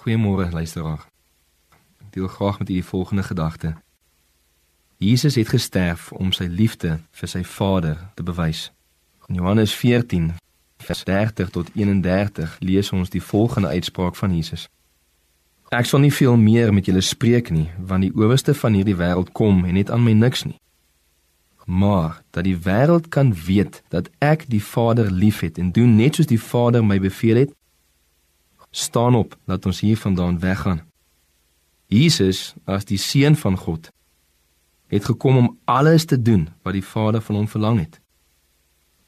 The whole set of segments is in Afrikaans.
Goeiemôre luisteraar. Ek deel graag met u die volgende gedagte. Jesus het gesterf om sy liefde vir sy Vader te bewys. In Johannes 14 vers 30 tot 31 lees ons die volgende uitspraak van Jesus. Ek sal nie veel meer met julle spreek nie, want die owerste van hierdie wêreld kom en het aan my niks nie. Maar dat die wêreld kan weet dat ek die Vader liefhet en doen net soos die Vader my beveel het, staan op, laat ons hiervandaan weggaan. Jesus, as die seun van God, het gekom om alles te doen wat die Vader van hom verlang het.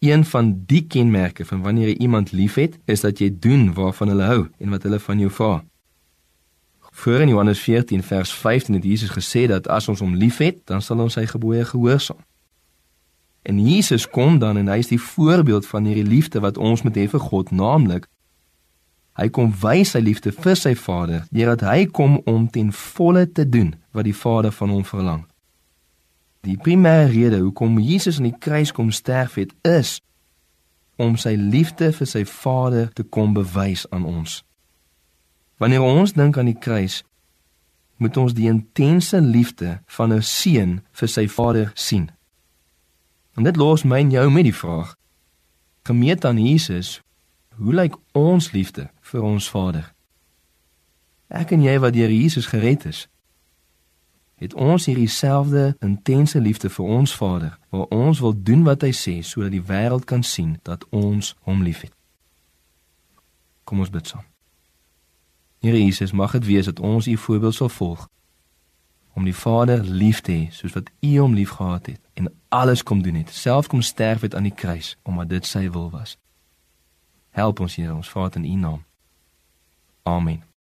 Een van die kenmerke van wanneer jy iemand liefhet, is dat jy doen waarvan hulle hou en wat hulle van jou vra. Voor in Johannes 14 vers 15 het Jesus gesê dat as ons hom liefhet, dan sal ons sy gebooie gehoorsaam. En Jesus kom dan en hy is die voorbeeld van hierdie liefde wat ons moet hê vir God, naamlik Hy kom wys sy liefde vir sy Vader deurdat hy kom om ten volle te doen wat die Vader van hom verlang. Die primêre rede hoekom Jesus aan die kruis kom sterf het, is om sy liefde vir sy Vader te kom bewys aan ons. Wanneer ons dink aan die kruis, moet ons die intense liefde van 'n seun vir sy Vader sien. En dit los my en jou met die vraag: gemeet aan Jesus, hoe lyk ons liefde vir ons Vader? Ek en jy wat deur Jesus gered is, het ons hierdie selfde intense liefde vir ons Vader, waar ons wil doen wat hy sê sodat die wêreld kan sien dat ons hom liefhet. Kom ons bid saam. Here Jesus, mag dit wees dat ons u voorbeeld sal volg om die Vader lief te hê soos wat u hom liefgehad het en alles kom doen het, self kom sterf het aan die kruis omdat dit sy wil was. Help ons Here, ons Vader in U naam. Amen.